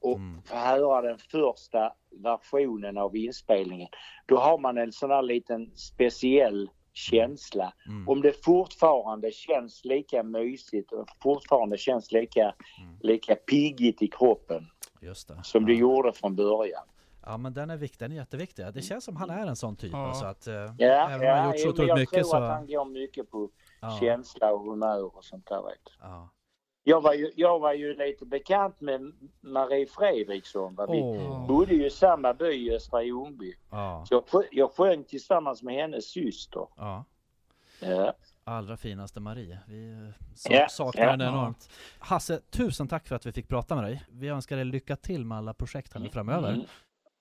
och Mm. får höra den första versionen av inspelningen. Då har man en sån här liten speciell känsla. Mm. Om det fortfarande känns lika mysigt och fortfarande känns lika, Mm. lika piggigt i kroppen Just det. som det ja. gjorde från början. Ja men den är viktig, den är jätteviktig. Det känns som han är en sån typ. Ja. Alltså att, eh, Ja, även om han ja har gjort så jo, men otroligt jag mycket tror så... att han går mycket på Ja, känsla och humör och sånt där. Vet. du. ja. Jag, var ju, jag var ju lite bekant med Marie Fredriksson. Va? Vi Åh, bodde ju i samma by i Östra Ljungby. ja, Så jag, sjö- jag sjöng tillsammans med hennes syster. ja. Allra finaste Marie. Vi eh, sa- Ja, saknar ja. henne enormt. Hasse, tusen tack för att vi fick prata med dig. Vi önskar dig lycka till med alla projekt här nu framöver. Mm.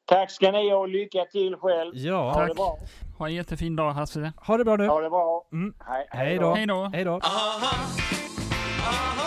Tack ska ni ha och lycka till själv. Ja, Ha det Tack. bra. Ha en jättefin dag Hasse. ha det bra nu. Ha det bra. Mm. Hej, Hej då. Hej då. Hej då. Aha. Aha.